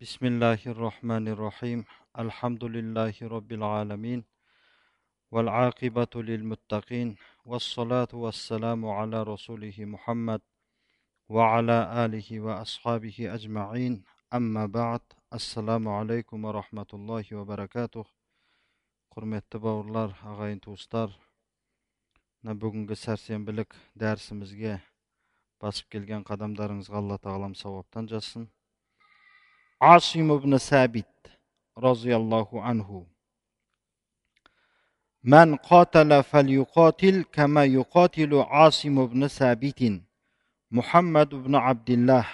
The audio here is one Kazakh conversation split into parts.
بسم الله الرحمن الرحيم الحمد لله رب العالمين والعاقبة للمتقين والصلاة والسلام على رسوله محمد وعلى آله وأصحابه أجمعين أما بعد السلام عليكم ورحمة الله وبركاته құрметті бауырлар ағайын туыстар мына бүгінгі сәрсенбілік дәрісімізге басып келген қадамдарыңызға алла тағалам сауаптан жазсын عاصم بن ثابت رضي الله عنه من قاتل فليقاتل كما يقاتل عاصم بن ثابت محمد بن عبد الله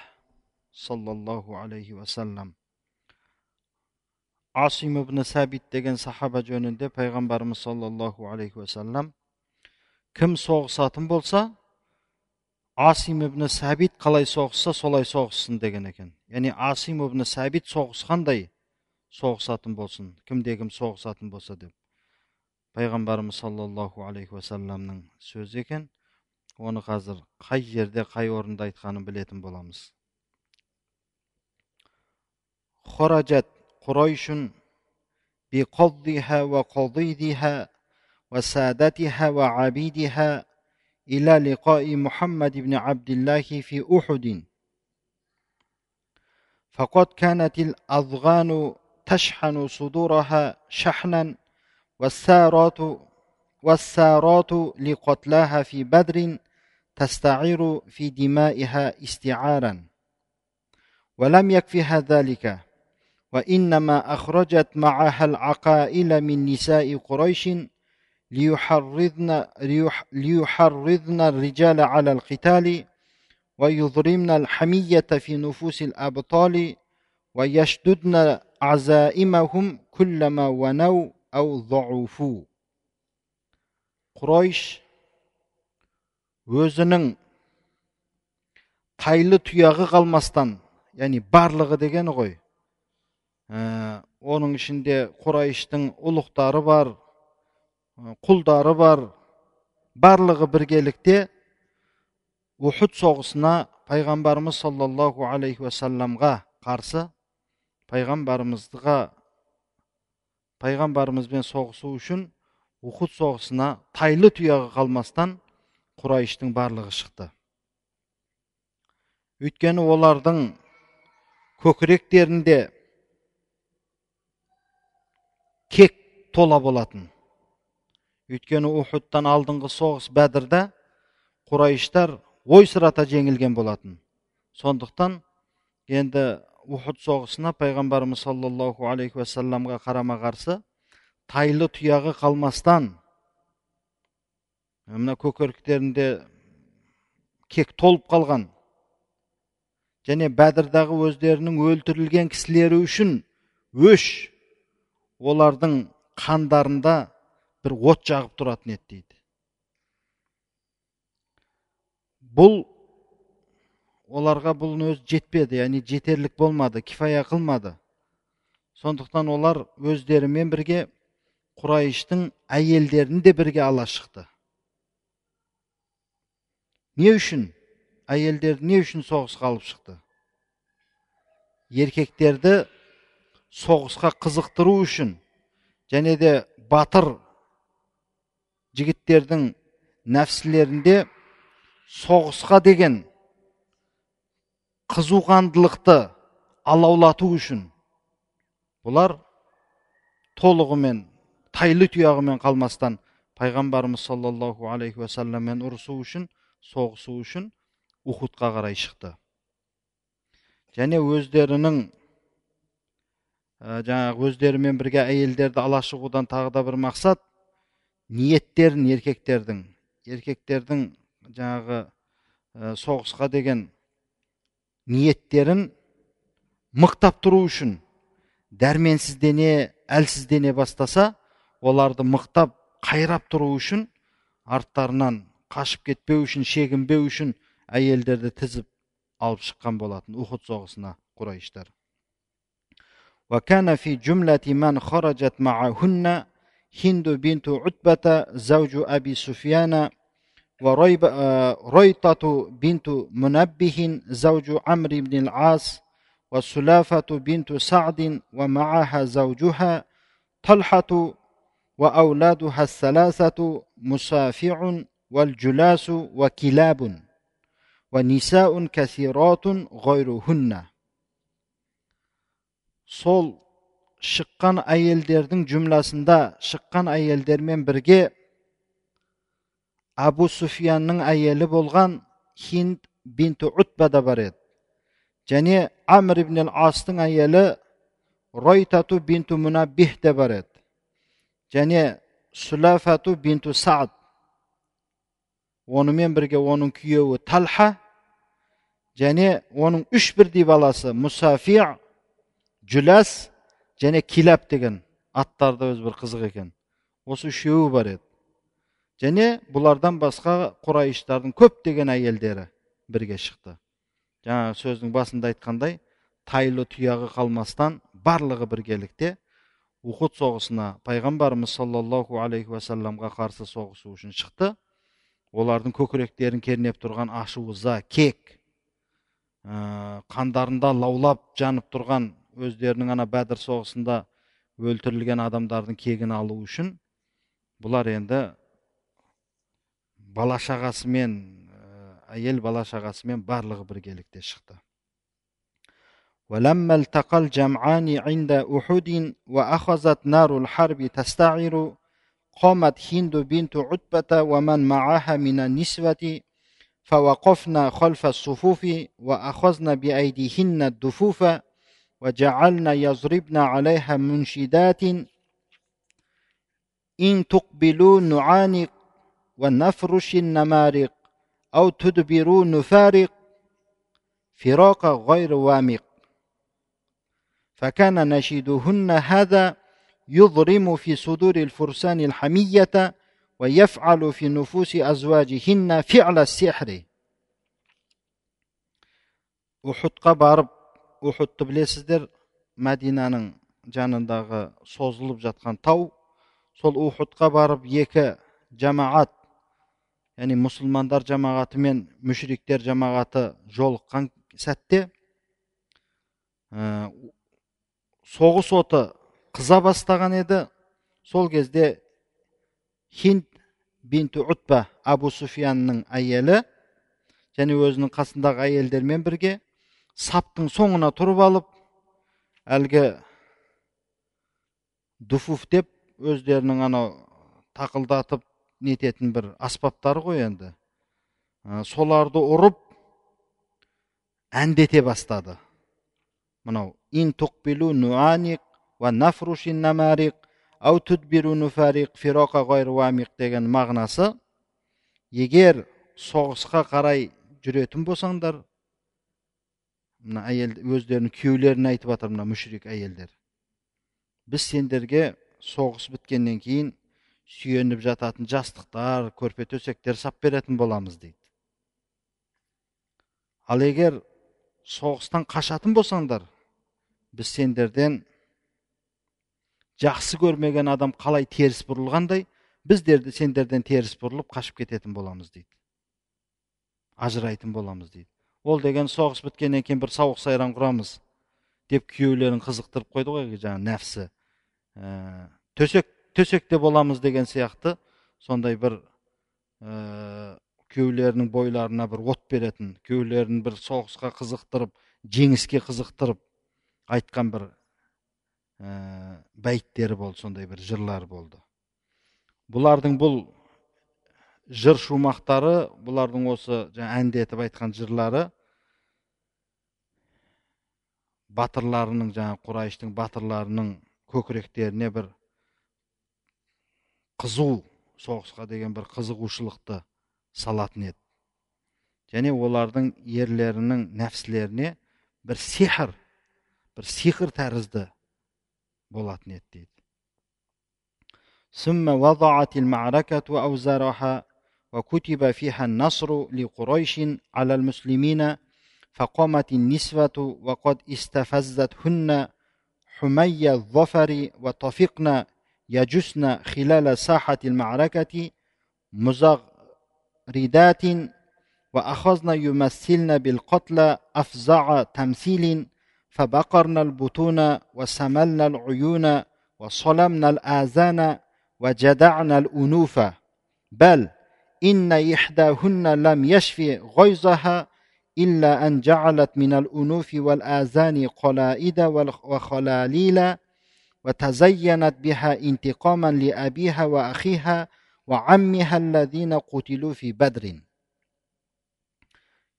صلى الله عليه وسلم asim ibn sabit degan sahaba jo'nida payg'ambarimiz sollallohu alayhi vasallam kim so'g'isatin bo'lsa асим ибн сәбит қалай соғысса солай соғыссын деген екен яғни асим ибн сәбит соғысқандай соғысатын болсын кімде кім соғысатын болса деп пайғамбарымыз саллаллаху алейхи уассаламның сөзі екен оны қазір қай жерде қай орында айтқанын білетін боламыз خرجت قريش بقضها وقضيدها وسادتها وعبيدها إلى لقاء محمد بن عبد الله في أحد. فقد كانت الأضغان تشحن صدورها شحنا والسارات والسارات لقتلاها في بدر تستعير في دمائها استعارا. ولم يكفها ذلك وإنما أخرجت معها العقائل من نساء قريش ليحرضن, ليحرضن الرجال على القتال ويضرمن الحمية في نفوس الأبطال ويشددن عزائمهم كلما ونوا أو ضعفوا قريش өзінің тайлы тұяғы қалмастан яғни барлығы дегені ғой ә, оның ішінде құрайыштың ұлықтары бар құлдары бар. Барлығы біргелікте ухуд соғысына пайғамбарымыз саллаллаху алейхи уассаламға қарсы пайғамбарымызға пайғамбарымызбен соғысу үшін ухуд соғысына тайлы тұяғы қалмастан құрайыштың барлығы шықты. Өйткені олардың көкіректерінде кек тола болатын. Өйткені ухудтан алдыңғы соғыс бәдірда құрайыштар ойсырата жеңілген болатын. Сондықтан енді ухуд соғысына пайғамбарымыз саллаллаху алейхи уассаламға қарама қарсы тайлы тұяғы қалмастан мына көкіректерінде кек толып қалған және бәдірдағы өздерінің өлтірілген кісілері үшін өш олардың қандарында бір от жағып тұратын еді дейді. Бұл оларға бұл өзі жетпеді яғни жетерлік болмады кифая қылмады. Сондықтан олар өздерімен бірге құрайыштың әйелдерін де бірге ала шықты. Не үшін? Әйелдерді не үшін соғысқа алып шықты? Еркектерді соғысқа қызықтыру үшін және де батыр жігіттердің нәпсілерінде соғысқа деген қызуқандылықты алаулату үшін бұлар толығымен тайлы тұяғымен қалмастан пайғамбарымыз саллаллаху алейхи уассаламмен ұрысу үшін соғысу үшін ухудқа қарай шықты. Және өздерінің ә, жаңағы өздерімен бірге әйелдерді ала шығудан тағы да бір мақсат ниеттерін еркектердің еркектердің жаңағы ә, соғысқа деген ниеттерін мықтап тұру үшін дәрменсіздене әлсіздене бастаса оларды мықтап қайрап тұру үшін арттарынан қашып кетпеу үшін шегінбеу үшін әйелдерді тізіп алып шыққан болатын ухуд соғысына құрайыштар هند بنت عتبة زوج أبي سفيان وريطة بنت منبه زوج عمرو بن العاص وسلافة بنت سعد ومعها زوجها طلحة وأولادها الثلاثة مسافع والجلاس وكلاب ونساء كثيرات غيرهن. Sol шыққан әйелдердің жұмласында шыққан әйелдермен бірге абу суфиянның әйелі болған хинд бинту утба да бар еді. Және амр ибн астың әйелі ройтату бинту мунаббих те бар еді. Және сулафату бинту саад онымен бірге оның күйеуі талха және оның үш бірдей баласы мусафи жүләс және килап деген аттары да өзі бір қызық екен осы үшеуі бар еді және бұлардан басқа құрайыштардың көптеген әйелдері бірге шықты жаңа сөздің басында айтқандай тайлы тұяғы қалмастан барлығы біргелікте ухуд соғысына пайғамбарымыз саллаллаху алейхи уассаламға қарсы соғысу үшін шықты олардың көкіректерін кернеп тұрған ашу ыза кек ә, қандарында лаулап жанып тұрған өздерінің ана бәдір соғысында өлтірілген адамдардың кегін алу үшін бұлар енді бала шағасымен әйел бала шағасымен барлығы біргелікте шықты ولما التقى الجمعان عند أحد وأخذت نار الحرب تستعر قامت هند بنت عتبة ومن معها من النسوة فوقفنا خلف الصفوف وأخذنا بأيديهن الدفوف وجعلنا يضربن عليها منشدات. إن تقبلوا نعانق ونفرش النمارق أو تدبروا نفارق. فراق غير وامق. فكان نشيدهن هذا يضرم في صدور الفرسان الحمية ويفعل في نفوس أزواجهن فعل السحر. وحد قبر ухудты білесіздер мәдинаның жанындағы созылып жатқан тау сол ухудқа барып екі жамағат яғни мұсылмандар жамағаты мен мүшриктер жамағаты жолыққан сәтте ә, соғыс оты қыза бастаған еді. Сол кезде хинд бинту утба абу суфиянның әйелі және өзінің қасындағы әйелдермен бірге саптың соңына тұрып алып әлгі дуфуф деп өздерінің анау тақылдатып нететін бір аспаптары ғой енді. Соларды ұрып әндете бастады. Мынау ин туқбилу нуаник ва нафрушин намарик ау tudbiru nufaриқ фироқа ғайру деген мағынасы егер соғысқа қарай жүретін болсаңдар мына әйел өздерінің күйеулеріне айтып жатыр мына мүшрик әйелдер. Біз сендерге соғыс біткеннен кейін сүйеніп жататын жастықтар көрпе төсектер сап беретін боламыз дейді. Ал егер соғыстан қашатын болсаңдар біз сендерден жақсы көрмеген адам қалай теріс бұрылғандай біздерді сендерден теріс бұрылып қашып кететін боламыз дейді. Ажырайтын боламыз дейді. Ол деген соғыс біткеннен кейін бір сауық сайран құрамыз деп күйеулерін қызықтырып қойды ғой жаңағы нәпсі. Ә, төсек төсекте боламыз деген сияқты. Сондай бір ә, күйеулерінің бойларына бір от беретін күйеулерін бір соғысқа қызықтырып жеңіске қызықтырып айтқан бір ә, бәйттері болды сондай бір жырлар болды. Бұлардың бұл жыр шумақтары бұлардың осы жаңа әндетіп айтқан жырлары батырларының жаңа құрайыштың батырларының көкіректеріне бір қызу соғысқа деген бір қызығушылықты салатын еді. Және олардың ерлерінің нәпсілеріне бір сихыр бір сиқыр тәрізді болатын еді дейді. وكتب فيها النصر لقريش على المسلمين فقامت النسوة وقد استفزتهن حمي الظفر وطفقن يجسن خلال ساحة المعركة مزغردات وأخذن يمثلن بالقتل أفزع تمثيل فبقرنا البطون وسملنا العيون وصلمنا الآذان وجدعنا الأنوف. بل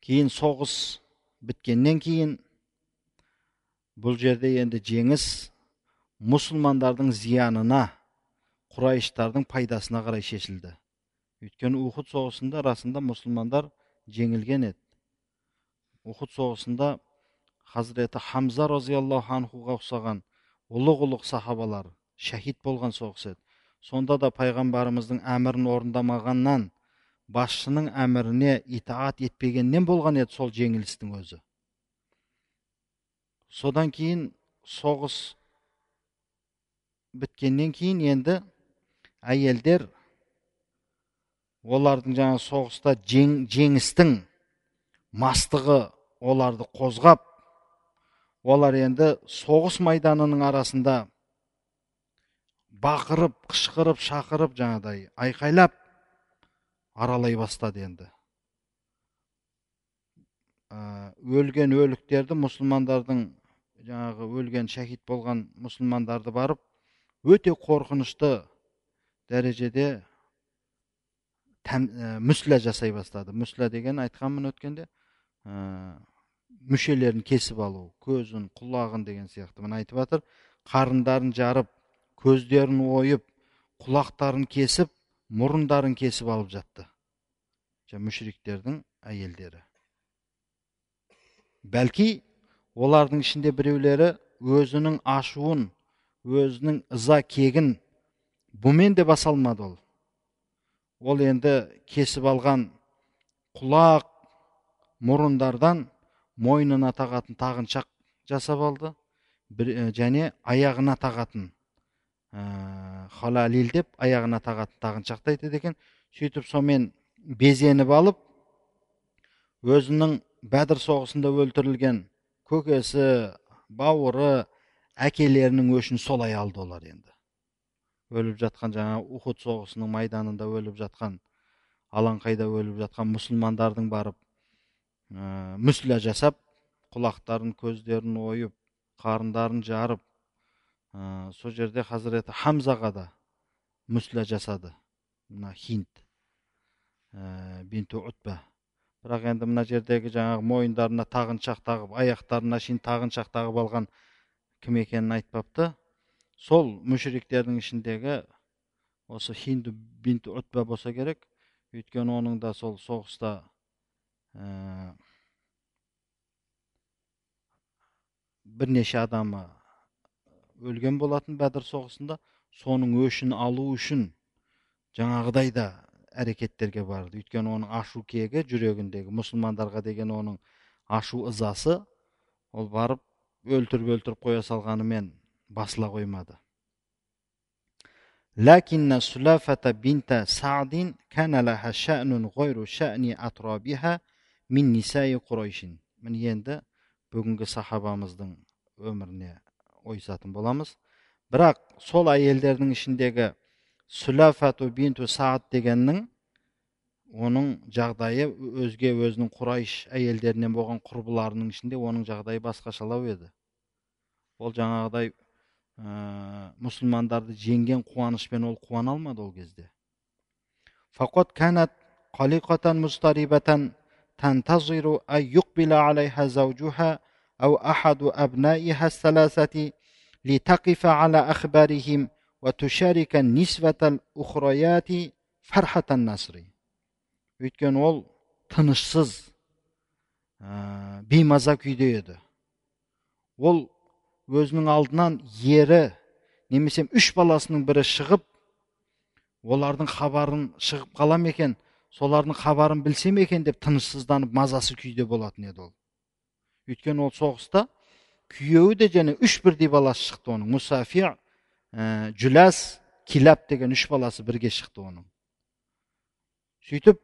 кейін соғыс біткеннен кейін бұл жерде енді жеңіс мұсылмандардың зиянына құрайыштардың пайдасына қарай шешілді өйткені ухud соғысында расында мұсылмандар жеңілген еді. Ухуд соғысында хазіреті хамза разиаллаху анхуға ұқсаған ұлық ұлық сахабалар шәһид болған соғыс еді. Сонда да пайғамбарымыздың әмірін орындамағаннан басшының әміріне итаат етпегеннен болған еді сол жеңілістің өзі. Содан кейін соғыс біткеннен кейін енді әйелдер олардың жаңа соғыста жең, жеңістің мастығы оларды қозғап олар енді соғыс майданының арасында бақырып қышқырып шақырып жаңағыдай айқайлап аралай бастады енді. Өлген өліктерді мұсылмандардың жаңағы өлген шәһид болған мұсылмандарды барып өте қорқынышты дәрежеде мүсля жасай бастады. Мүсля деген айтқанмын өткенде ә, мүшелерін кесіп алу көзін құлағын деген сияқты міне айтып жатыр. Қарындарын жарып көздерін ойып құлақтарын кесіп мұрындарын кесіп алып жатты. Мүшриктердің әйелдері. Бәлки олардың ішінде біреулері өзінің ашуын өзінің ыза кегін бұмен де баса алмады ол. Ол енді кесіп алған құлақ мұрындардан мойнына тағатын тағыншақ жасап алды. Және аяғына тағатын ә, халалил деп аяғына тағатын тағыншақты айтады екен. Сөйтіп сонымен безеніп алып өзінің бәдір соғысында өлтірілген көкесі бауыры әкелерінің өшін солай алды олар енді. Өліп жатқан жаңа ухуд соғысының майданында өліп жатқан алаңқайда өліп жатқан мұсылмандардың барып ә, жасап құлақтарын көздерін ойып қарындарын жарып ә, сол жерде хазіреті хамзаға да мүсля жасады. Мына хинт ә, бинту утба бірақ енді мына жердегі жаңағы мойындарына тағыншақ тағып аяқтарына шейін тағыншақ тағып алған кім екенін айтпапты? Сол мүшіриктердің ішіндегі осы хинду бинту утба болса керек. Өйткені оның да сол соғыста ә, бірнеше адамы өлген болатын бәдір соғысында. Соның өшін алу үшін жаңағыдай да әрекеттерге барды. Өйткені оның ашу кегі жүрегіндегі мұсылмандарға деген оның ашу ызасы ол барып өлтіріп өлтіріп қоя салғанымен басыла қоймады لكن سلافة بنت سعد كان لها شأن غير شأن أطرابها من نساء قريش міне енді бүгінгі сахабамыздың өміріне ойысатын боламыз бірақ сол әйелдердің ішіндегі сүлафату бинту саад дегеннің оның жағдайы өзге өзінің құрайш әйелдерінен болған құрбыларының ішінде оның жағдайы басқашалау еді ол жаңағыдай ә, мұсылмандарды жеңген қуанышпен ол қуана алмады ол кезде фақат канат қалиқатан мустарибатан تنتظر أن يقبل عليها زوجها أو أحد أبنائها الثلاثة لتقف على أخبارهم وتشارك النسبة الأخريات فرحة النصر өйткені ол тынышсыз ә, беймаза күйде еді ол өзінің алдынан ері немесе үш баласының бірі шығып олардың хабарын шығып қала ма екен солардың хабарын білсем екен деп тынышсызданып мазасы күйде болатын еді ол. Өйткені ол соғыста күйеуі де және үш бірдей баласы шықты оның. Мұсафи ә, жүләс килап деген үш баласы бірге шықты оның. Сөйтіп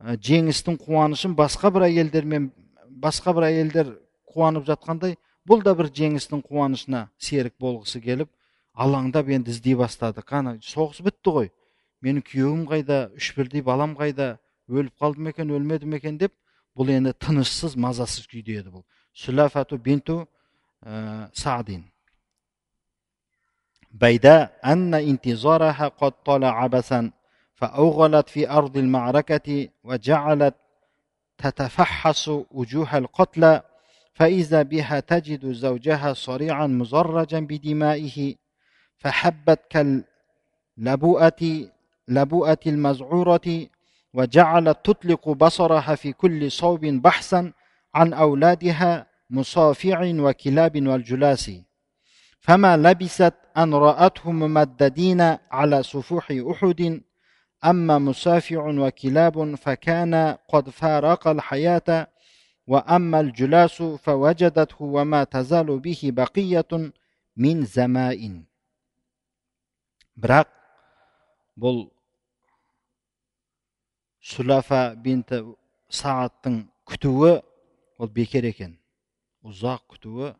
ә, жеңістің қуанышын басқа бір әйелдермен басқа бір әйелдер қуанып жатқандай бұл да бір жеңістің қуанышына серік болғысы келіп алаңдап енді іздей бастады қана соғыс бітті ғой менің күйеуім қайда үш бірдей балам қайда өліп қалды ма екен өлмеді ме екен деп бұл енді тынышсыз мазасыз күйде еді бұл сүлафату бинту ә, садин بيدا أن انتظارها قد طال عبثا فأوغلت في أرض المعركة وجعلت تتفحص وجوه القتلى فإذا بها تجد زوجها صريعا مزرجا بدمائه فحبت كاللبوءة لبوءة المزعورة وجعلت تطلق بصرها في كل صوب بحثا عن أولادها مصافع وكلاب والجلاس. فما لبست أن رأتهم ممددين على سفوح أحد أما مسافع وكلاب فكان قد فارق الحياة وأما الجلاس فوجدته وما تزال به بقية من زماء бірақ бұл сүлафа бинті сааттың күтуі ол бекер екен ұзақ күтуі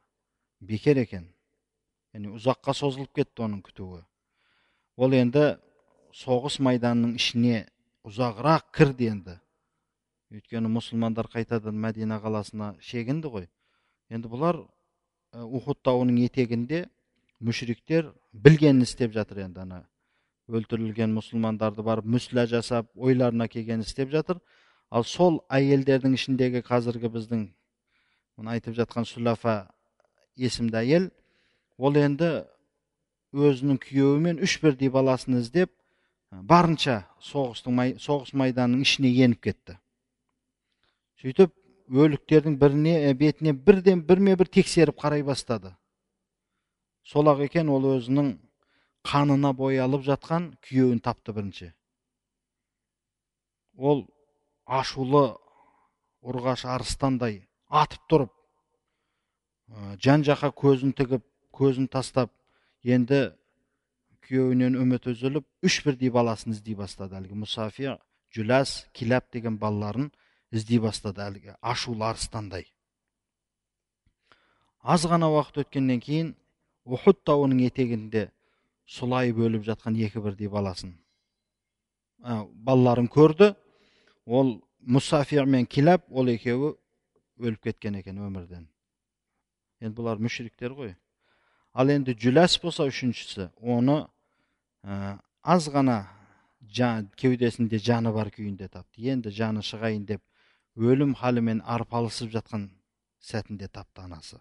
бекер екен яғни ұзаққа созылып кетті оның күтуі ол енді соғыс майданының ішіне ұзағырақ кірді енді өйткені мұсылмандар қайтадан мәдина қаласына шегінді ғой. Енді бұлар ухуд тауының етегінде мүшриктер білгенін істеп жатыр енді ана. Өлтірілген мұсылмандарды барып мүсілә жасап ойларына келген істеп жатыр. Ал сол әйелдердің ішіндегі қазіргі біздің мына айтып жатқан сүлафа есімді әйел ол енді өзінің күйеуімен үш бірдей баласын іздеп барынша соғыстың соғыс майданының ішіне еніп кетті. Сөйтіп өліктердің біріне бетіне бірден бірме бір тексеріп қарай бастады. Сол ақ екен ол өзінің қанына боялып жатқан күйеуін тапты бірінші. Ол ашулы ұрғаш арыстандай атып тұрып жан жаққа көзін тігіп көзін тастап енді күйеуінен үміт үзіліп үш бірдей баласын іздей бастады әлгі. Мұсафи жүләс киләп деген балаларын іздей бастады әлгі. Ашулы арыстандай аз ғана уақыт өткеннен кейін ухуд тауының етегінде сұлай бөліп жатқан екі бірдей баласын ә, балаларын көрді. Ол мұсафир мен киләп ол екеуі өліп кеткен екен өмірден. Енді бұлар мүшриктер ғой. Ал енді жүләс болса үшіншісі оны ә, аз ғана кеудесінде жаны бар күйінде тапты. Енді жаны шығайын деп өлім халімен арпалысып жатқан сәтінде тапты анасы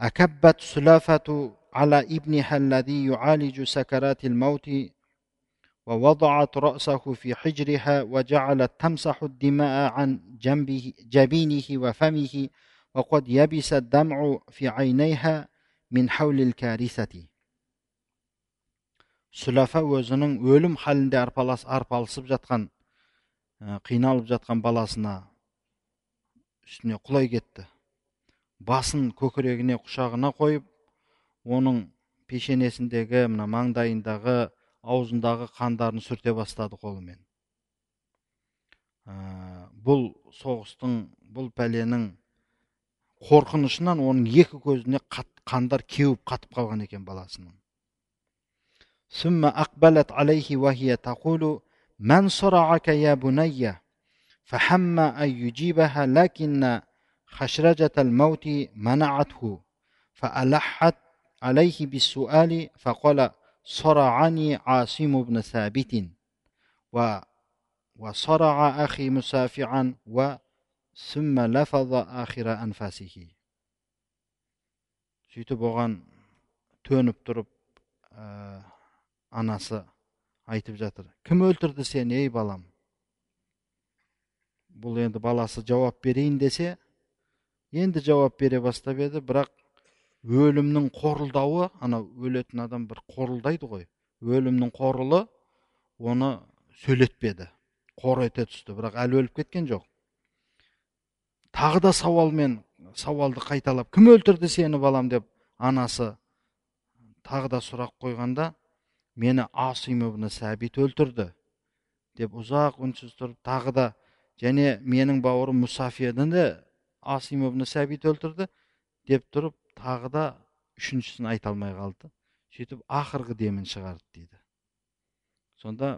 أكبت سلافة على ابنها الذي يعالج سكرات الموت ووضعت رأسه في حجرها وجعلت تمسح الدماء عن جنبه جبينه وفمه وقد يبس الدمع في عينيها من حول الكارثة сүләфа өзінің өлім халінде арпалас арпалысып жатқан қиналып жатқан баласына үстіне құлай кетті. Басын көкірегіне құшағына қойып оның пешенесіндегі мына маңдайындағы аузындағы қандарын сүрте бастады қолымен. Ә, бұл соғыстың бұл пәленің қорқынышынан оның екі көзіне қат, қандар кеуіп қатып қалған екен баласының. ثم أقبلت عليه وهي تقول من صرعك يا بني فحم أن يجيبها لكن خشرجة الموت منعته فألحت عليه بالسؤال فقال صرعني عاصم بن ثابت و وصرع أخي مسافعا و ثم لفظ آخر أنفاسه сөйтіп оған төніп тұрып ә, анасы айтып жатыр. Кім өлтірді сені ей балам? Бұл енді баласы жауап берейін десе енді жауап бере бастап еді бірақ өлімнің қорылдауы анау өлетін адам бір қорылдайды ғой. Өлімнің қорылы оны сөйлетпеді қор ете түсті бірақ әлі өліп кеткен жоқ. Тағы да сауалмен сауалды қайталап кім өлтірді сені балам? деп анасы тағы да сұрақ қойғанда мені асим ибн сәбит өлтірді деп ұзақ үнсіз тұрып тағы да және менің бауырым мұсафияны асим ибн сәбит өлтірді деп тұрып тағы да үшіншісін айта алмай қалды. Сөйтіп ақырғы демін шығарды дейді сонда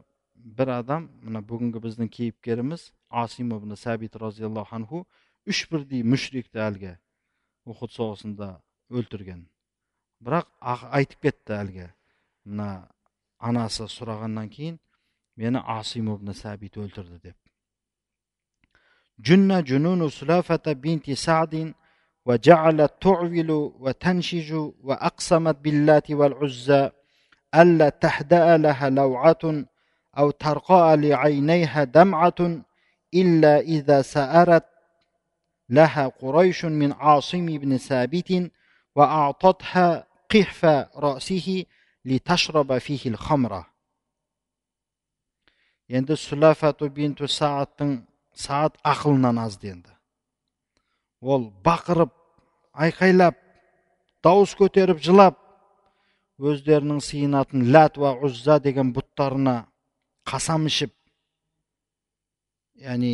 бір адам мына бүгінгі біздің кейіпкеріміз асим ибн сәбит разиаллаху анху үш бірдей мүшрикті әлгі ухуд соғысында өлтірген. Бірақ айтып кетті әлгі. Мына anasi so'ragandan keyin meni osim ibn sabit o'ldirdi deb جن جنون سلافة بنت سعد وجعلت تعول وتنشج وأقسمت باللات والعزى ألا تهدأ لها لوعة أو ترقى لعينيها دمعة إلا إذا سأرت لها قريش من عاصم بن ثابت وأعطتها قحف رأسه لتشرب фихил хамра енді сулафату бинту сағаттың сағат ақылынан азды енді ол бақырып айқайлап дауыс көтеріп жылап өздерінің сиынатын ләт уа ұзза деген бұттарына қасам ішіп яғни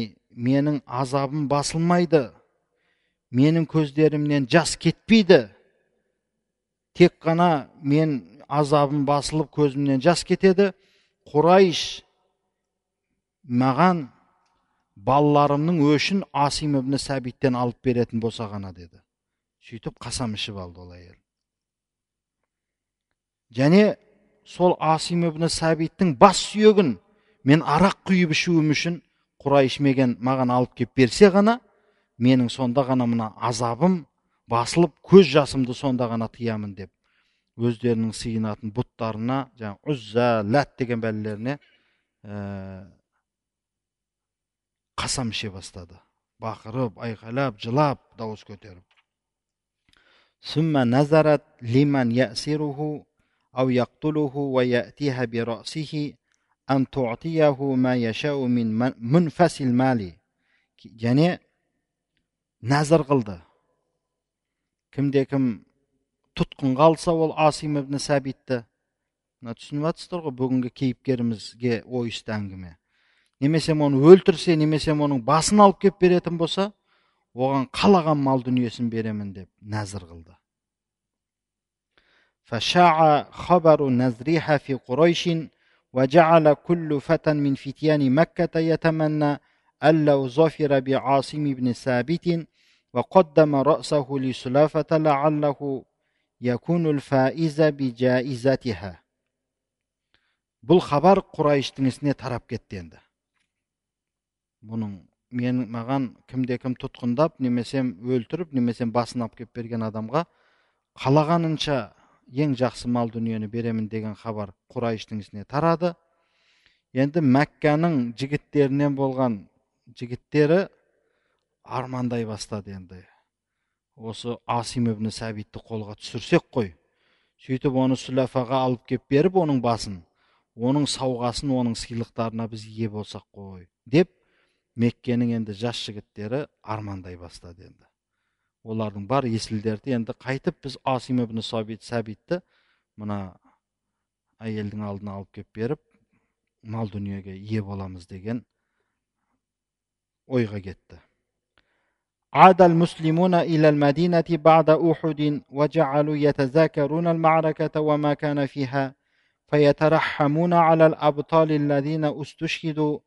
менің азабым басылмайды менің көздерімнен жас кетпейді тек қана мен азабым басылып көзімнен жас кетеді. Құрайш маған балаларымның өшін асим ибн сәбиттен алып беретін болса ғана деді. Сөйтіп қасам ішіп алды ол әйел. Және сол асим ибн сәбиттің бас сүйегін мен арақ құйып ішуім үшін құрайш меген маған алып келіп берсе ғана менің сонда ғана мына азабым басылып көз жасымды сонда ғана тыямын деп өздерінің сыйынатын бұттарына жаңағы үзза ләт деген бәлелеріне ә, қасам іше бастады. Бақырып айқайлап жылап дауыс көтеріп. Назарат лиман ясируху ау яқтулуху ва ятиха би расихи ан туатияху ма яшау мин мунфасил мали және назар қылды. Кімде кім тұтқынға алса ол асим ибн сәбитті мына түсініп жатсыздар ғой бүгінгі кейіпкерімізге ойысты әңгіме немесе оны өлтірсе немесе оның басын алып келіп беретін болса оған қалаған мал дүниесін беремін деп нәзір қылды فشاع خبر نزرها في قريش وجعل كل فتى من فتيان مكة يتمنى أن لو ظفر بعاصم بن ثابت وقدم رأسه لسلافة لعله يكون الفائز بجائزتها бұл хабар құрайыштың ісіне тарап кетті енді бұның мен маған кімде кім тұтқындап немесе өлтіріп немесе басын алып келіп берген адамға қалағанынша ең жақсы мал дүниені беремін деген хабар құрайыштың ісіне тарады енді мәкканың жігіттерінен болған жігіттері армандай бастады енді осы асим ибн сәбитті қолға түсірсек қой. Сөйтіп оны сүләфаға алып келіп беріп оның басын оның сауғасын оның сыйлықтарына біз ие болсақ қой деп меккенің енді жас жігіттері армандай бастады енді. Олардың бар есілдерді енді қайтып біз асим ибн сабит сәбитті мына әйелдің алдына алып келіп беріп мал дүниеге ие боламыз деген ойға кетті. عاد المسلمون إلى المدينة بعد أحد وجعلوا يتذاكرون المعركة وما كان فيها فيترحمون على الأبطال الذين استشهدوا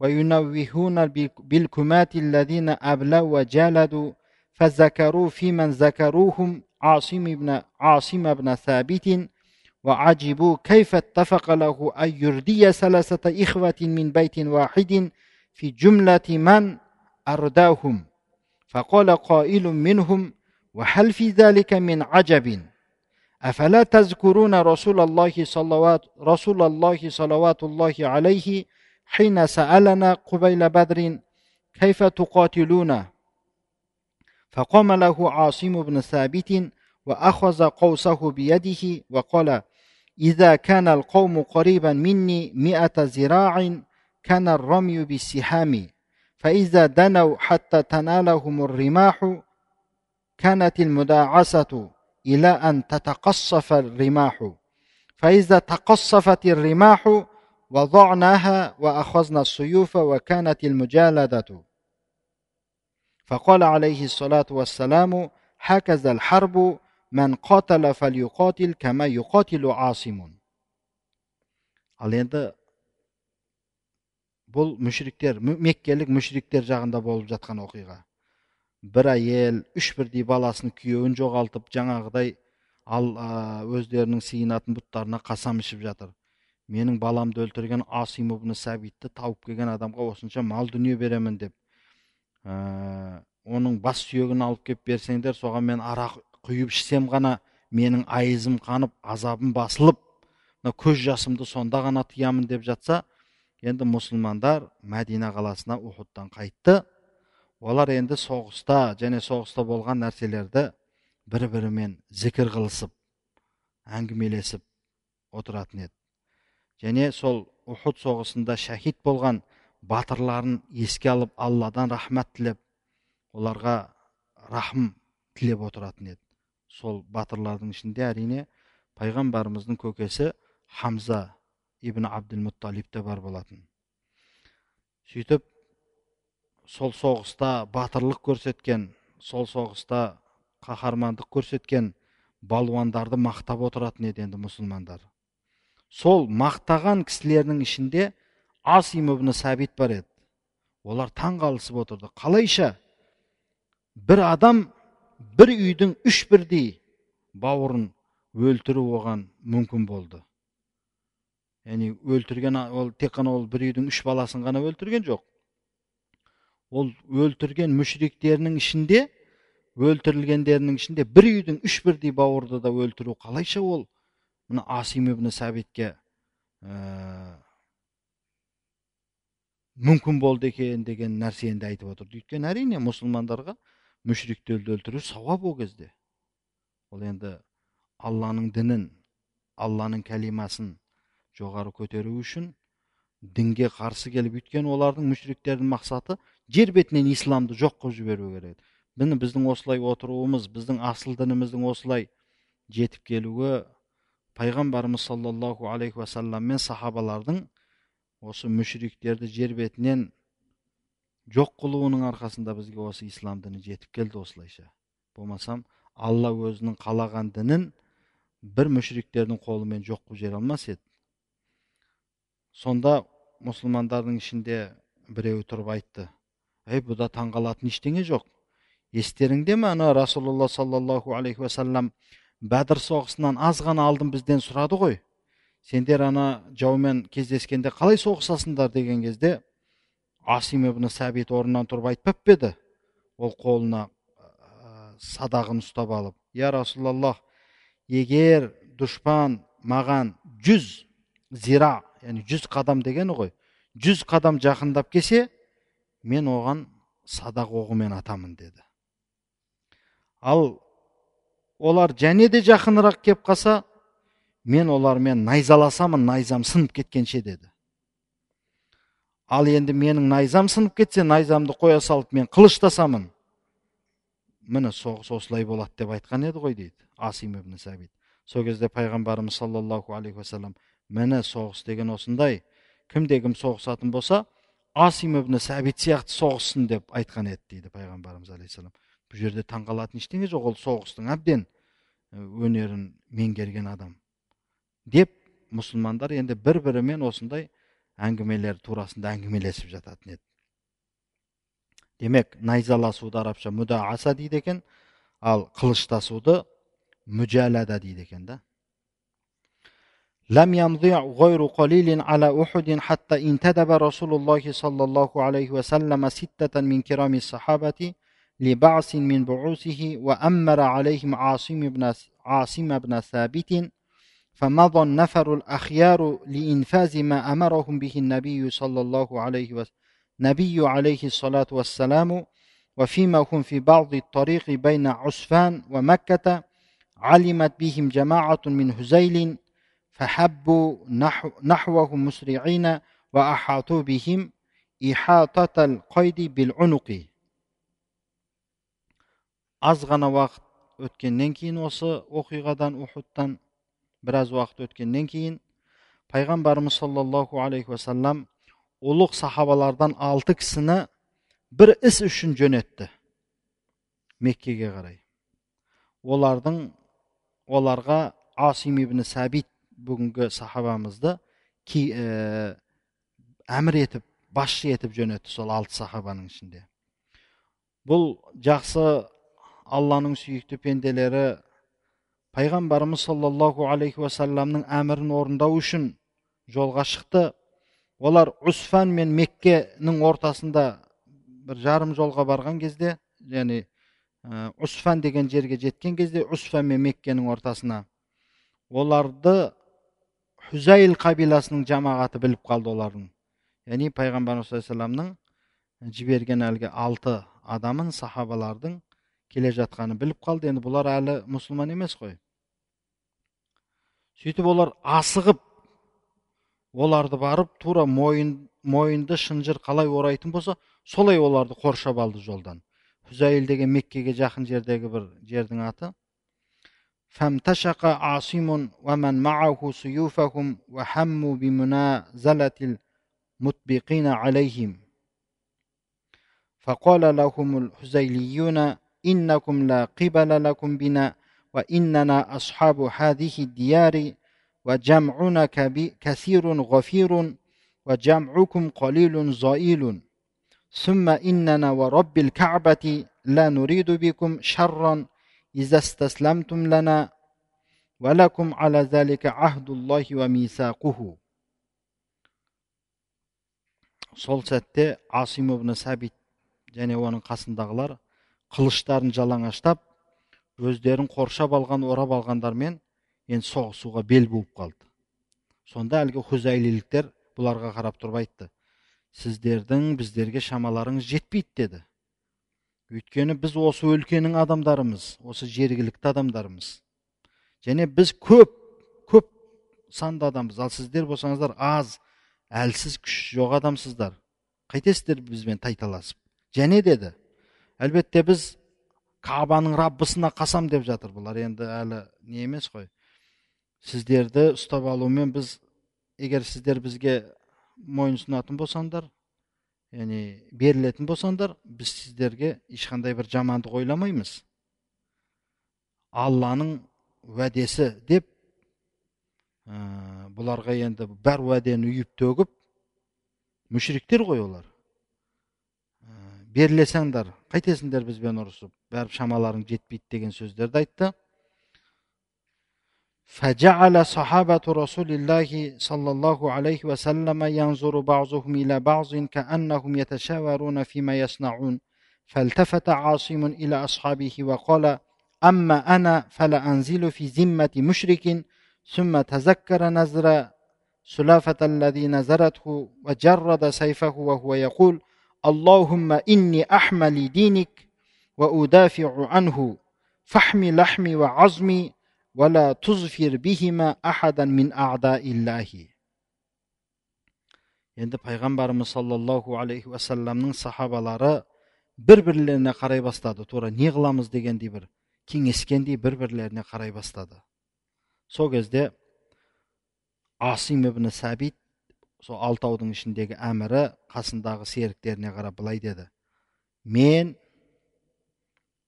وينوهون بالكمات الذين أبلوا وجالدوا فذكروا في من ذكروهم عاصم بن عاصم بن ثابت وعجبوا كيف اتفق له أن يردي ثلاثة إخوة من بيت واحد في جملة من أرداهم. فقال قائل منهم وهل في ذلك من عجب؟ أفلا تذكرون رسول الله صلوات رسول الله صلوات الله عليه حين سألنا قبيل بدر كيف تقاتلون؟ فقام له عاصم بن ثابت وأخذ قوسه بيده وقال إذا كان القوم قريبا مني مئة ذراع كان الرمي بالسهام. فإذا دنوا حتى تنالهم الرماح كانت المداعسة إلى أن تتقصف الرماح. فإذا تقصفت الرماح وضعناها وأخذنا السيوف وكانت المجالدة. فقال عليه الصلاة والسلام هكذا الحرب من قاتل فليقاتل كما يقاتل عاصم. Бұл мүшриктер меккелік мүшриктер жағында болып жатқан оқиға. Бір әйел үш бірдей баласын күйеуін жоғалтып жаңағыдай ал өздерінің сыйынатын бұттарына қасам ішіп жатыр. Менің баламды өлтірген асим ибн сәбитті тауып келген адамға осынша мал дүние беремін деп ә, оның бас сүйегін алып келіп берсеңдер соған мен арақ құйып ішсем ғана менің айызым қанып азабым басылып мына көз жасымды сонда ғана тыямын деп жатса енді мұсылмандар мәдина қаласына ухудтан қайтты олар енді соғыста және соғыста болған нәрселерді бір бірімен зікір қылысып әңгімелесіп отыратын еді және сол ухуд соғысында шәһид болған батырларын еске алып алладан рахмат тілеп оларға рахым тілеп отыратын еді сол батырлардың ішінде әрине пайғамбарымыздың көкесі хамза ибн абдул те бар болатын сөйтіп сол соғыста батырлық көрсеткен сол соғыста қаһармандық көрсеткен балуандарды мақтап отыратын еді енді мұсылмандар сол мақтаған кісілердің ішінде асим ибн сәбит бар еді олар таң қалысып отырды қалайша бір адам бір үйдің үш бірдей бауырын өлтіру оған мүмкін болды яғни өлтірген ол тек қана ол бір үйдің үш баласын ғана өлтірген жоқ ол өлтірген мүшриктерінің ішінде өлтірілгендерінің ішінде бір үйдің үш бірдей бауырды да өлтіру қалайша ол мына асим ибн сәбитке ә, мүмкін болды екен деген нәрсені де айтып отырды өйткені әрине мұсылмандарға мүшриктерді өлтіру сауап ол кезде ол енді алланың дінін алланың кәлимасын жоғары көтеру үшін дінге қарсы келіп өйткені олардың мүшриктердің мақсаты жер бетінен исламды жоқ қылып жіберу керек. Міне біздің осылай отыруымыз біздің асыл дініміздің осылай жетіп келуі пайғамбарымыз саллаллаху алейхи уассалам мен сахабалардың осы мүшриктерді жер бетінен жоқ қылуының арқасында бізге осы ислам діні жетіп келді осылайша. Болмасам алла өзінің қалаған дінін бір мүшриктердің қолымен жоқ қылып жібере алмас еді. Сонда мұсылмандардың ішінде біреуі тұрып айтты әй бұда таңғалатын ештеңе жоқ. Естеріңде ме ана расулалла саллаллаху алейхи уассалам бәдір соғысынан аз ғана алдын бізден сұрады ғой. Сендер ана жаумен кездескенде қалай соғысасыңдар? деген кезде асим ибн сәбит орнынан тұрып айтпап па еді. Ол қолына садағын ұстап алып я расулаллах егер дұшпан маған жүз зира яғни жүз қадам дегені ғой. Жүз қадам жақындап келсе мен оған садақ оғымен атамын деді. Ал олар және де жақынырақ кеп қалса мен олармен найзаласамын найзам сынып кеткенше деді. Ал енді менің найзам сынып кетсе найзамды қоя салып мен қылыштасамын. Міне соғыс осылай болады деп айтқан еді ғой дейді асим ибн сәбит сол кезде пайғамбарымыз саллаллаху алейхи уассалам міне соғыс деген осындай. Кімде кім соғысатын болса асим ибн сәбит сияқты соғыссын деп айтқан еді дейді пайғамбарымыз алейхисалам бұл жерде таңқалатын ештеңе жоқ ол соғыстың әбден өнерін меңгерген адам. Деп мұсылмандар енді бір бірімен осындай әңгімелер турасында әңгімелесіп жататын еді. Демек найзаласуды арабша мұдааса дейді екен ал қылыштасуды мүжәлада дейді екен да. لم يمضي غير قليل على أحد حتى انتدب رسول الله صلى الله عليه وسلم ستة من كرام الصحابة لبعث من بعوثه وأمر عليهم عاصم بن عاصم بن ثابت فمضى النفر الأخيار لإنفاذ ما أمرهم به النبي صلى الله عليه وسلم نبي عليه الصلاة والسلام وفيما هم في بعض الطريق بين عسفان ومكة علمت بهم جماعة من هزيل فحبوا نحو نحوه مسرعين وأحاطوا بهم إحاطة القيد بالعنق аз ғана уақыт өткеннен кейін осы оқиғадан ухудтан біраз уақыт өткеннен кейін пайғамбарымыз саллаллаху алейхи уассалам ұлық сахабалардан алты кісіні бір іс үшін жөнетті меккеге қарай олардың оларға асим ибн сәбит бүгінгі сахабамызды ки, ә, әмір етіп басшы етіп жөнетті сол алты сахабаның ішінде бұл жақсы алланың сүйікті пенделері пайғамбарымыз саллаллаху алейхи уассаламның әмірін орындау үшін жолға шықты олар усфан мен меккенің ортасында бір жарым жолға барған кезде яғни усфан деген жерге жеткен кезде усфан мен меккенің ортасына оларды хүзайл қабиласының жамағаты біліп қалды олардың яғни пайғамбарымыз саллаллаху жіберген әлгі алты адамын сахабалардың келе жатқанын біліп қалды енді бұлар әлі мұсылман емес қой сөйтіп олар асығып оларды барып тура мойын, мойынды шынжыр қалай орайтын болса солай оларды қоршап алды жолдан хүзәйіл деген меккеге жақын жердегі бір жердің аты فامتشق عاصم ومن معه سيوفهم وهموا بمنازلة المطبقين عليهم. فقال لهم الحزيليون إنكم لا قبل لكم بنا وإننا أصحاب هذه الديار وجمعنا كثير غفير وجمعكم قليل زائل ثم إننا ورب الكعبة لا نريد بكم شرا إذا استسلمتم لنا ولكم على ذلك عهد الله وميثاقه сол сәтте асим ибн сәбит және оның қасындағылар қылыштарын жалаңаштап өздерін қоршап алған орап алғандармен енді соғысуға бел буып қалды сонда әлгі хузайлиліктер бұларға қарап тұрып айтты сіздердің біздерге шамаларыңыз жетпейді деді өйткені біз осы өлкенің адамдарымыз осы жергілікті адамдарымыз. Және біз көп көп санды адамбыз. Ал сіздер болсаңыздар аз әлсіз күш жоқ адамсыздар. Қайтесіздер бізбен тайталасып. Және деді әлбетте біз кабаның раббысына қасам деп жатыр бұлар енді әлі не емес қой. Сіздерді ұстап алумен біз егер сіздер бізге мойынсұнатын болсаңдар яғни берілетін болсаңдар біз сіздерге ешқандай бір жамандық ойламаймыз алланың уәдесі деп ә, бұларға енді бар уәдені үйіп төгіп мүшриктер ғой олар ә, берілесеңдер қайтесіңдер бізбен ұрысып бәрі шамаларың жетпейді деген сөздерді айтты فجعل صحابة رسول الله صلى الله عليه وسلم ينظر بعضهم إلى بعض كأنهم يتشاورون فيما يصنعون. فالتفت عاصم إلى أصحابه وقال أما أنا فلا أنزل في ذمة مشرك. ثم تذكر نزر سلافة الذي نزرته وجرد سيفه وهو يقول اللهم إني أحمل دينك وأدافع عنه فحم لحمي وعظمي ولا تظفر بهما أحدا من أعداء الله енді пайғамбарымыз саллаллаху алейхи уассаламның сахабалары бір бірлеріне қарай бастады тура не қыламыз дегендей бір кеңескендей бір бірлеріне қарай бастады сол кезде асим ибн сәбит сол алтаудың ішіндегі әмірі қасындағы серіктеріне қарап былай деді мен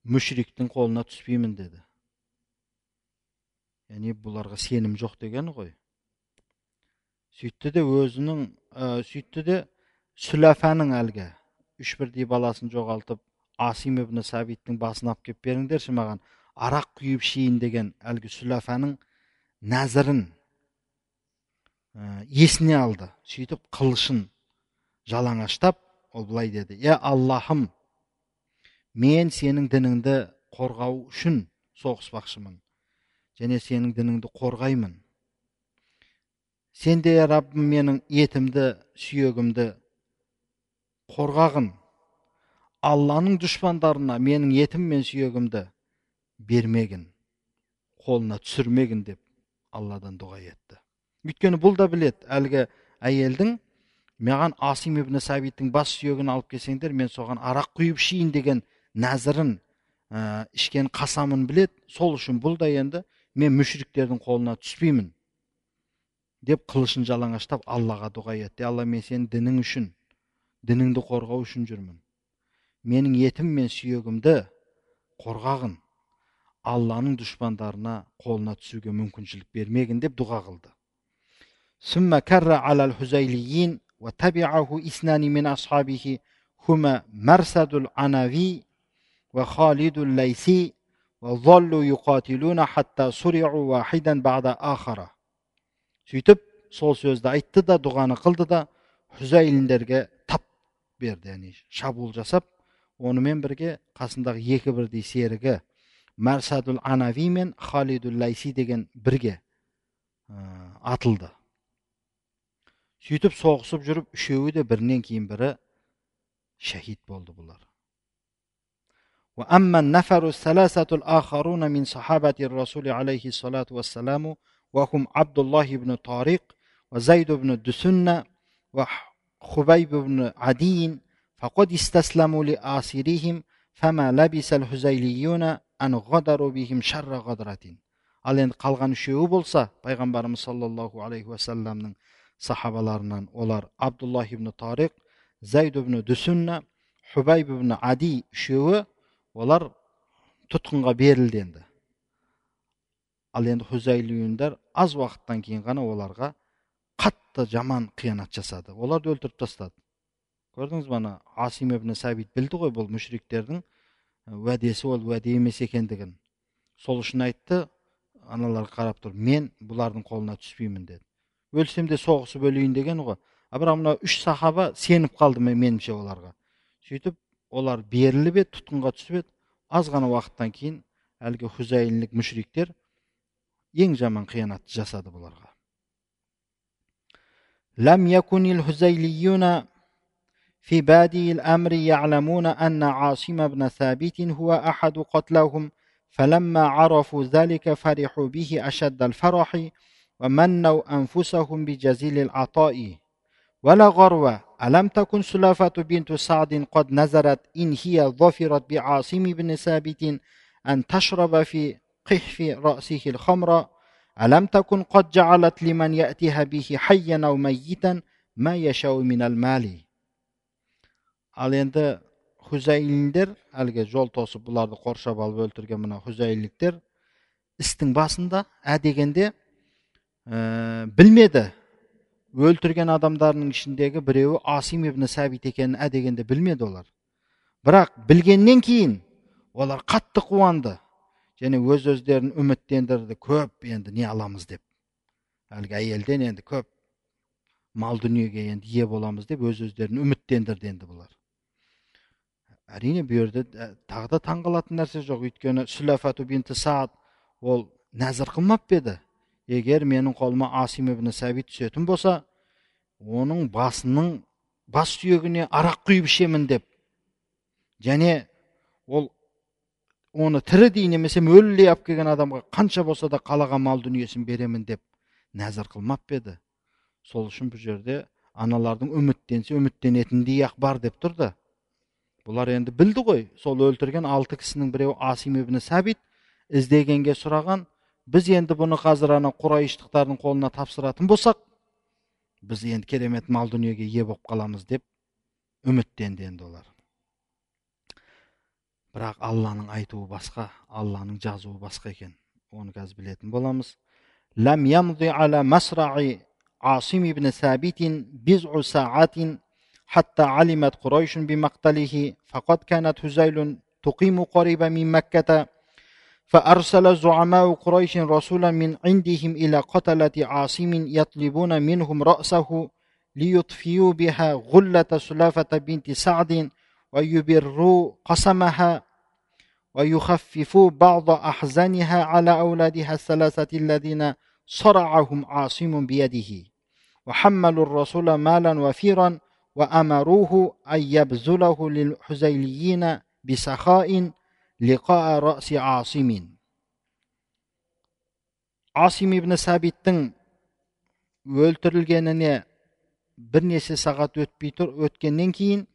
мүшриктің қолына түспеймін деді яғни бұларға сенім жоқ дегені ғой. Сөйтті де өзінің ә, сөйтті де сүләфаның әлгі. Үш бірдей баласын жоғалтып асим ибн сәбиттің басын алып келіп беріңдерші маған. Арақ құйып ішейін деген әлгі сүләфаның нәзірін ә, есіне алды. Сөйтіп қылышын жалаңаштап ол былай деді. Е аллахым мен сенің дініңді қорғау үшін соғыспақшымын. Және сенің дініңді қорғаймын. Сен де раббым менің етімді сүйегімді қорғағын. Алланың дұшпандарына менің етім мен сүйегімді бермегін қолына түсірмегін деп алладан дұға етті. Өйткені бұл да білет әлгі әйелдің маған асим ибн сәбиттің бас сүйегін алып келсеңдер мен соған арақ құйып ішейін деген нәзірін ә, ішкен қасамын білет сол үшін бұл да енді мен мүшриктердің қолына түспеймін деп қылышын жалаңаштап аллаға дұға етті алла мен сенің дінің үшін дініңді қорғау үшін жүрмін менің етім мен сүйегімді қорғағын алланың дұшпандарына қолына түсуге мүмкіншілік бермегін деп дұға қылды ثم كر على الحزيليين وتبعه اثنان من أصحابه هما مرسد العناوي وخالد الليثي сөйтіп сол сөзді айтты да дұғаны қылды да хұзәйліндерге тап берді. Яғни шабуыл жасап онымен бірге қасындағы екі бірдей серігі мәрсадул анави мен халидул лайси деген бірге ә, атылды. Сөйтіп соғысып жүріп үшеуі де бірінен кейін бірі шәһид болды бұлар. وأما النفر الثلاثة الآخرون من صحابة الرسول عليه الصلاة والسلام وهم عبد الله بن طارق وزيد بن الدسنة وخبيب بن عدي فقد استسلموا لآسرهم فما لبس الحزيليون أن غدروا بهم شر غدرة ал енді қалған үшеуі болса пайғамбарымыз саллаллаху алейхи уассаламның сахабаларынан олар абдуллах ибн тариқ зайд ибн дүсунна хубайб ибн ади үшеуі олар тұтқынға берілді енді. Ал енді хузайлиюндар аз уақыттан кейін ғана оларға қатты жаман қиянат жасады. Оларды өлтіріп тастады. Көрдіңіз ба ана асим ибн сәбит білді ғой бұл мүшриктердің уәдесі ол уәде емес екендігін. Сол үшін айтты аналарға қарап тұрып мен бұлардың қолына түспеймін деді. Өлсем де соғысып өлейін деген ғой. А бірақ мына үш сахаба сеніп қалды меніңше оларға. Сөйтіп олар беріліп еді тұтқынға түсіп еді аз ғана уақыттан кейін әлгі хузайинлік мүшриктер ең жаман қиянатты жасады бұларға لم يكن الهزيليون في بادي الأمر يعلمون أن عاصم بن ثابت هو أحد قتلهم فلما عرفوا ذلك فرحوا به أشد الفرح ومنوا أنفسهم بجزيل العطاء ولا غروة ألم تكن سلافة بنت سعد قد نزلت إن هي ظفرت بعاصم بن ثابت أن تشرب في قحف رأسه الخمر ألم تكن قد جعلت لمن يأتيها به حيا أو ميتا ما يشاء من المال ал енді хузайлиндер әлгі жол тосып бұларды қоршап алып өлтірген мына хузайликтер істің басында ә дегенде ә, білмеді өлтірген адамдарының ішіндегі біреуі асим ибн сәбит екенін ә дегенде білмеді олар. Бірақ білгеннен кейін олар қатты қуанды және өз өздерін үміттендірді. Көп енді не аламыз деп. Әлгі әйелден енді көп мал дүниеге енді ие боламыз деп өз өздерін үміттендірді енді бұлар. Әрине бұл жерде тағы да таңқалатын нәрсе жоқ. Өйткені сүләфату саад ол нәзір қылмап еді? Егер менің қолыма асим ибн сәбит түсетін болса оның басының бас сүйегіне арақ құйып ішемін деп. Және ол оны тірідей немесе өлілей алып келген адамға қанша болса да қалаған мал дүниесін беремін деп нәзір қылмап па еді? Сол үшін бұл жерде аналардың үміттенсе үміттенетіндей ақ бар деп тұрды бұлар енді білді ғой сол өлтірген алты кісінің біреуі асим ибн сәбит іздегенге сұраған біз енді бұны қазір ана құрайыштықтардың қолына тапсыратын болсақ біз енді керемет мал дүниеге ие болып қаламыз деп үміттенді енді олар бірақ алланың айтуы басқа алланың жазуы басқа екен оны қазір білетін боламыз لم يمضي على مسرع عاصم بن ثابت بضع ساعات حتى علمت قريش بمقتله فقد كانت هزيل تقيم قريبا من مكة فأرسل زعماء قريش رسولا من عندهم إلى قتلة عاصم يطلبون منهم رأسه ليطفئوا بها غلة سلافة بنت سعد ويبروا قسمها ويخففوا بعض أحزانها على أولادها الثلاثة الذين صرعهم عاصم بيده. وحملوا الرسول مالا وفيرا وأمروه أن يبذله للحزيليين بسخاء лиқа раси асимин асим ибн сәбиттің өлтірілгеніне бірнеше сағат өтпей тұр. өткеннен кейін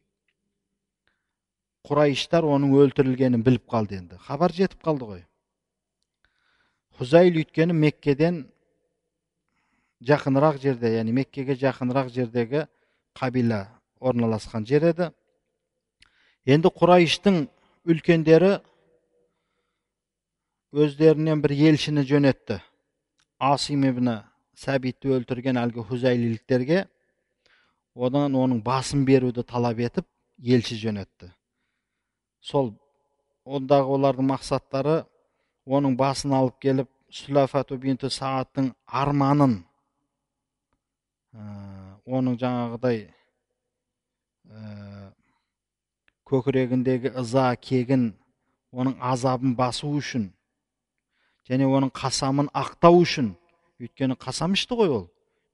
құрайыштар оның өлтірілгенін біліп қалды енді. Хабар жетіп қалды ғой. Хузайл өйткені меккеден жақынырақ жерде яғни меккеге жақынырақ жердегі қабила орналасқан жер еді. Енді құрайыштың үлкендері өздерінен бір елшіні жөнетті асим ибн сәбитті өлтірген әлгі хузайлиліктерге одан оның басын беруді талап етіп елші жөнетті сол ондағы олардың мақсаттары оның басын алып келіп сүлафату бинті сааттың арманын оның жаңағыдай көкірегіндегі ыза кегін оның азабын басу үшін және оның қасамын ақтау үшін. Өйткені қасам ішті ғой ол.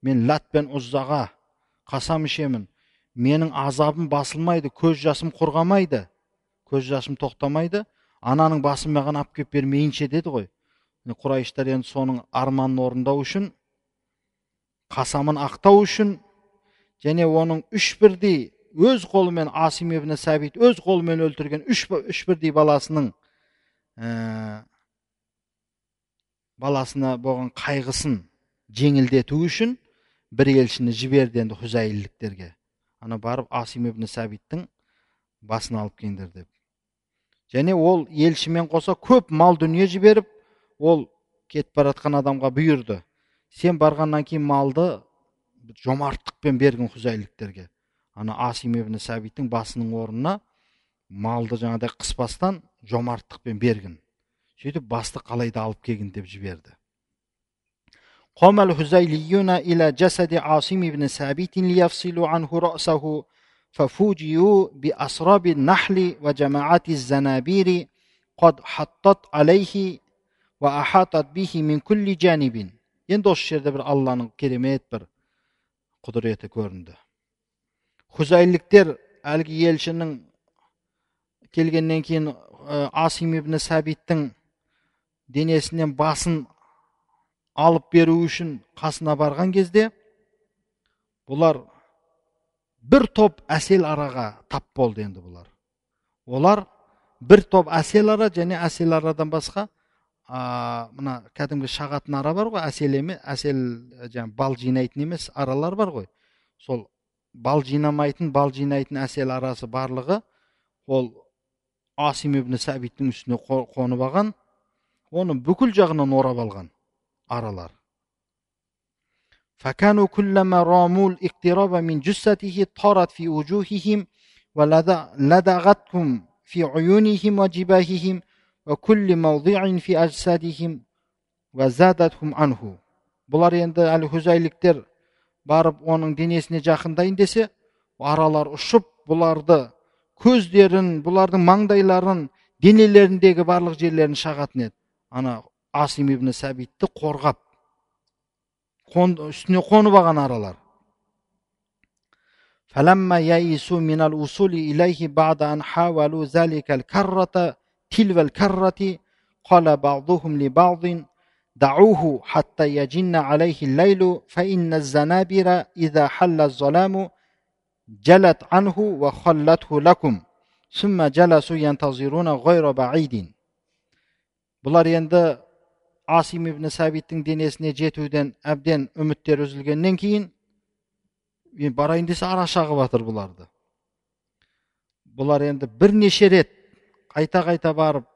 Мен лат пен ұззаға қасам ішемін. Менің азабым басылмайды көз жасым құрғамайды көз жасым тоқтамайды. Ананың басын маған алып келіп бермейінше деді ғой. Құрайыштар енді соның арманын орындау үшін қасамын ақтау үшін және оның үш бірдей өз қолымен асим ибн сәбит өз қолымен өлтірген үш, үш бірдей баласының ә, баласына болған қайғысын жеңілдету үшін бір елшіні жіберді енді хузайліктерге ана барып асим ибн сәбиттің басын алып келіңдер деп. Және ол елшімен қоса көп мал дүние жіберіп ол кетіп бара жатқан адамға бұйырды. Сен барғаннан кейін малды жомарттықпен бергін хузайліктерге ана асим ибн сәбиттің басының орнына малды жаңағыдай қыспастан жомарттықпен бергін сөйтіп басты қалайда алып келгін деп жіберді قام الهزيليون إلى جسد عاصم بن ثابت ليفصلوا عنه رأسه ففوجئوا بأسراب النحل وجماعات الزنابير قد حطت عليه وأحاطت به من كل جانب енді осы жерде бір алланың керемет бір құдіреті көрінді хузайліктер әлгі елшінің келгеннен кейін асим ибн сәбиттің денесінен басын алып беру үшін қасына барған кезде бұлар бір топ әсел араға тап болды енді бұлар. Олар бір топ әсел ара және әсел арадан басқа а, мына кәдімгі шағатын ара бар ғой әсел емес әсел жаңағы бал жинайтын емес аралар бар ғой. Сол бал жинамайтын бал жинайтын әсел арасы барлығы ол асим ибн сәбиттің үстіне қонып алған оны бүкіл жағынан орап алған аралар فكانوا كلما راموا الاقتراب من جثته طارت في وجوههم ولدغتهم في عيونهم وجباههم وكل موضع في أجسادهم وزادتهم عنه бұлар енді әлі хүзайліктер барып оның денесіне жақындайын десе аралар ұшып бұларды көздерін бұлардың маңдайларын денелеріндегі барлық жерлерін шағатын еді ана асим ибн сәбитті қорғап қон, үстіне қонып алған аралар فلما يئسوا من الوصول إليه بعد أن حاولوا ذلك الكرة تلو الكرة قال بعضهم لبعض دعوه حتى يجن عليه الليل فإن الزنابر إذا حل الظلام جلت عنه وخلته لكم ثم جلسوا ينتظرون غير بعيد Бұлар енді асим ибн сәбиттің денесіне жетуден әбден үміттер үзілгеннен кейін мен барайын десе ара шағып жатыр бұларды. Бұлар енді бірнеше рет қайта қайта барып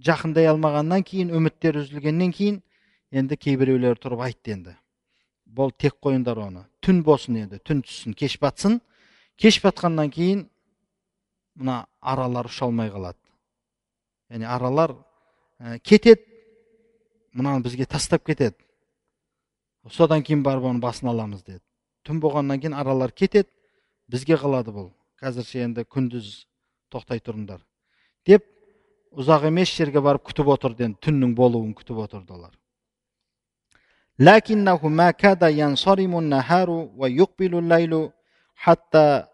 жақындай алмағаннан кейін үміттер үзілгеннен кейін енді кейбіреулер тұрып айтты енді. Бол тек қойыңдар оны. Түн болсын енді түн түссін кеш батсын. Кеш батқаннан кейін мына аралар ұша алмай қалады яғни аралар ә, кетеді мынаны бізге тастап кетеді содан кейін барып оның басын аламыз деді түн болғаннан кейін аралар кетеді бізге қалады бұл қазірше енді күндіз тоқтай тұрыңдар деп ұзақ емес жерге барып күтіп отырды енді түннің болуын күтіп отырды олар لكنه ما كاد ينصرم النهار ويقبل الليل حتى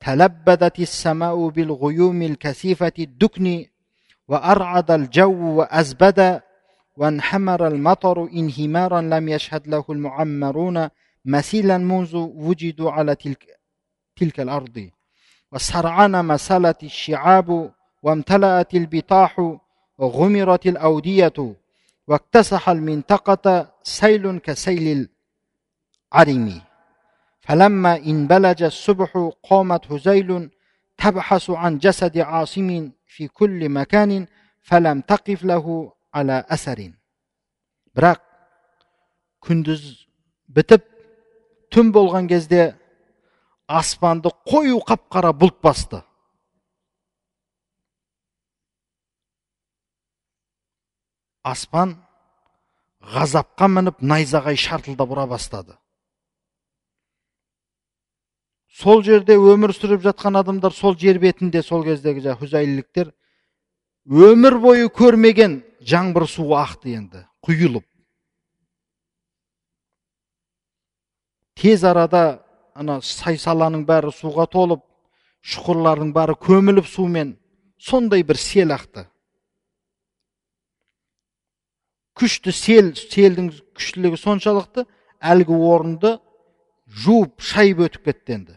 تلبدت السماء بالغيوم الكثيفة الدكن وأرعد الجو وأزبد وانحمر المطر انهمارا لم يشهد له المعمرون مثيلا منذ وجدوا على تلك, تلك الأرض. وسرعان مسالت الشعاب وامتلأت البطاح وغمرت الأودية واكتسح المنطقة سيل كسيل العرم. فلما انبلج الصبح قامت هزيل تبحث عن جسد عاصم في كل مكان فلم تقف له على أثر бірақ күндіз бітіп түн болған кезде аспанды қою қап қара бұлт басты аспан ғазапқа мініп найзағай шартылдап ұра бастады сол жерде өмір сүріп жатқан адамдар сол жер бетінде сол кездегі жаңағы хүзайліліктер өмір бойы көрмеген жаңбыр суы ақты енді құйылып. Тез арада ана сай саланың бәрі суға толып шұқырлардың бәрі көміліп сумен сондай бір сел ақты. Күшті сел селдің күштілігі соншалықты әлгі орынды жуып шайып өтіп кетті енді.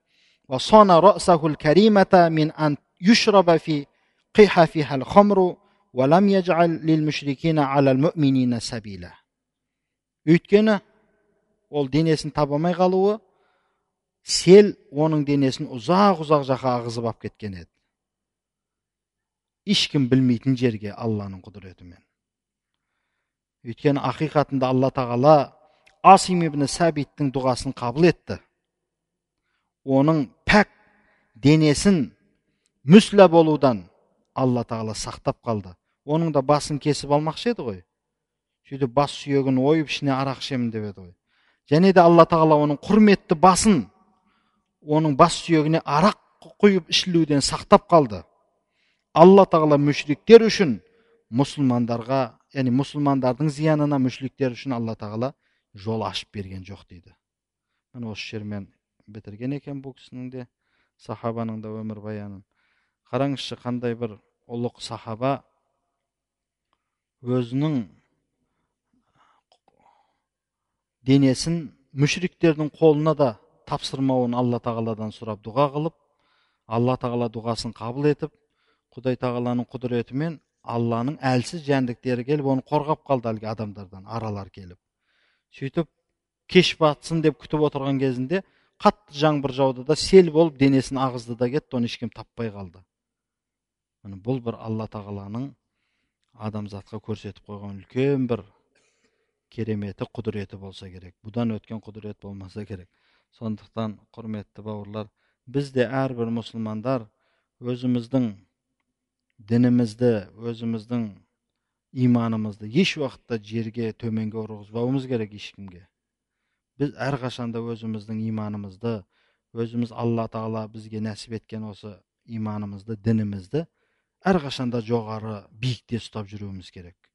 وصان رأسه الكريمة من أن يشرب في قحفها الخمر ولم يجعل للمشركين على المؤمنين سبيلا өйткені ол денесін таба алмай қалуы сел оның денесін ұзақ ұзақ жаққа ағызып алып кеткен еді ешкім білмейтін жерге алланың құдіретімен өйткені ақиқатында алла тағала асим ибн сәбиттің дұғасын қабыл етті оның пәк денесін мүсля болудан алла тағала сақтап қалды. Оның да басын кесіп алмақшы еді ғой. Сөйтіп бас сүйегін ойып ішіне арақ ішемін деп еді ғой. Және де алла тағала оның құрметті басын оның бас сүйегіне арақ құйып ішілуден сақтап қалды. Алла тағала мүшриктер үшін мұсылмандарға яғни мұсылмандардың зиянына мүшриктер үшін алла тағала жол ашып берген жоқ дейді. Міне осы жермен бітірген екен бұл кісінің де сахабаның да өмірбаянын қараңызшы қандай бір ұлық сахаба өзінің денесін мүшриктердің қолына да тапсырмауын алла тағаладан сұрап дұға қылып алла тағала дұғасын қабыл етіп құдай тағаланың құдіретімен алланың әлсіз жәндіктері келіп оны қорғап қалды әлгі адамдардан аралар келіп. Сөйтіп кеш батсын деп күтіп отырған кезінде қатты жаңбыр жауды да сел болып денесін ағызды да кетті оны ешкім таппай қалды. Міне бұл бір алла тағаланың адамзатқа көрсетіп қойған үлкен бір кереметі құдіреті болса керек. Бұдан өткен құдірет болмаса керек. Сондықтан құрметті бауырлар біз де әрбір мұсылмандар өзіміздің дінімізді өзіміздің иманымызды еш уақытта жерге төменге ұрғызбауымыз керек ешкімге біз әрқашанда өзіміздің иманымызды өзіміз алла тағала бізге нәсіп еткен осы иманымызды дінімізді әрқашанда жоғары биікте ұстап жүруіміз керек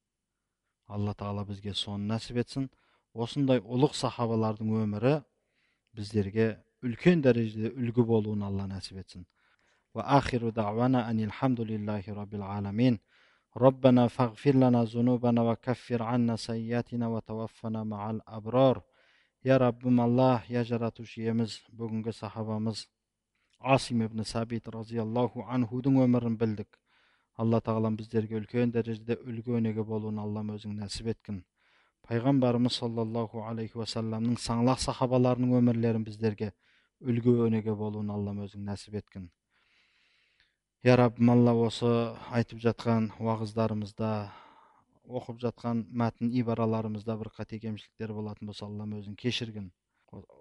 алла тағала бізге соны нәсіп етсін осындай ұлық сахабалардың өмірі біздерге үлкен дәрежеде үлгі болуын алла нәсіп етсін وآخر دعوانا أن الحمد لله رب العالمين ربنا فاغفر لنا ذنوبنا وكفر عنا سيئاتنا وتوفنا مع الأبرار я раббым алла я жаратушы иеміз бүгінгі сахабамыз асим ибн сабит разиаллаху анхудың өмірін білдік алла тағалам біздерге үлкен дәрежеде үлгі өнеге болуын аллам өзің нәсіп еткін пайғамбарымыз саллаллаху алейхи уассаламның саңлақ сахабаларының өмірлерін біздерге үлгі өнеге болуын аллам өзің нәсіп еткін я раббым алла осы айтып жатқан уағыздарымызда оқып жатқан мәтін ибараларымызда бір қате кемшіліктер болатын болса аллам өзің кешіргін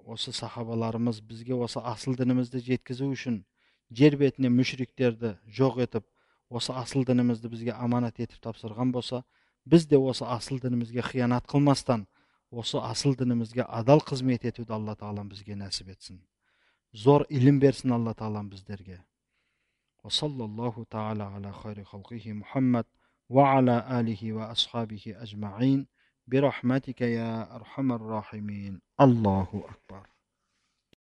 осы сахабаларымыз бізге осы асыл дінімізді жеткізу үшін жер бетіне мүшриктерді жоқ етіп осы асыл дінімізді бізге аманат етіп тапсырған болса біз де осы асыл дінімізге қиянат қылмастан осы асыл дінімізге адал қызмет етуді алла тағалам бізге нәсіп етсін зор ілім берсін алла тағалам біздерге وصلى الله تعالى على خير خلقه محمد وعلى آله وأصحابه أجمعين برحمتك يا أرحم الراحمين. الله أكبر.